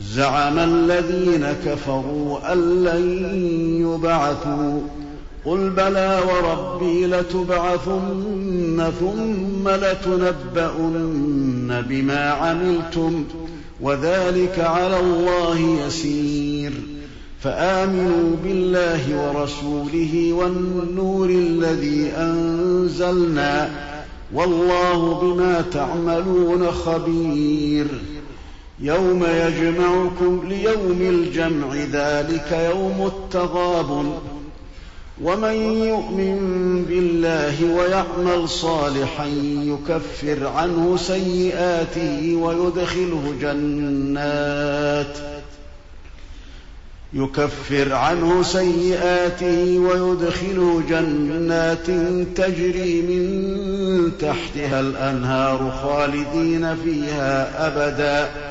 زعم الذين كفروا أن لن يبعثوا. قل بلى وربي لتبعثن ثم لتنبؤن بما عملتم وذلك على الله يسير. فآمنوا بالله ورسوله والنور الذي أنزلنا والله بما تعملون خبير. يوم يجمعكم ليوم الجمع ذلك يوم التغابن. ومن يؤمن بالله ويعمل صالحا يكفر عنه سيئاته ويدخله جنات. يكفر عنه سيئاته ويدخله جنات تجري من تحتها الأنهار خالدين فيها أبدا.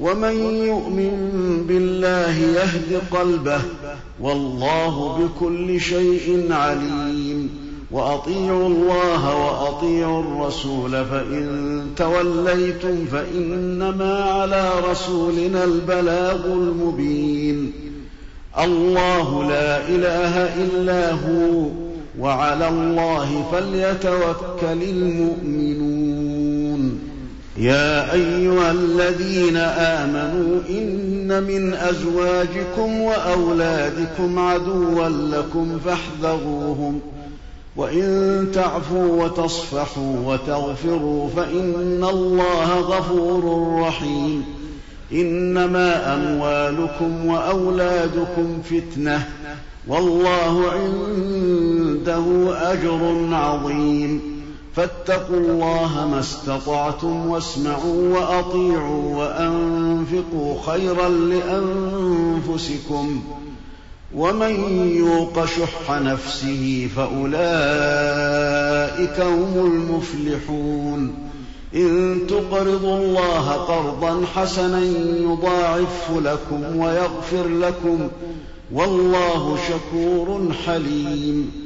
ومن يؤمن بالله يهد قلبه والله بكل شيء عليم. وأطيعوا الله وأطيعوا الرسول فإن توليتم فإنما على رسولنا البلاغ المبين. الله لا إله إلا هو وعلى الله فليتوكل المؤمنون. يا أيها الذين آمنوا إن من أزواجكم وأولادكم عدوا لكم فاحذروهم وإن تعفوا وتصفحوا وتغفروا فإن الله غفور رحيم إنما أموالكم وأولادكم فتنة والله عنده أجر عظيم فاتقوا الله ما استطعتم واسمعوا وأطيعوا وأنفقوا خيرا لأنفسكم ومن يوق شح نفسه فأولئك هم المفلحون إن تقرضوا الله قرضا حسنا يضاعفه لكم ويغفر لكم والله شكور حليم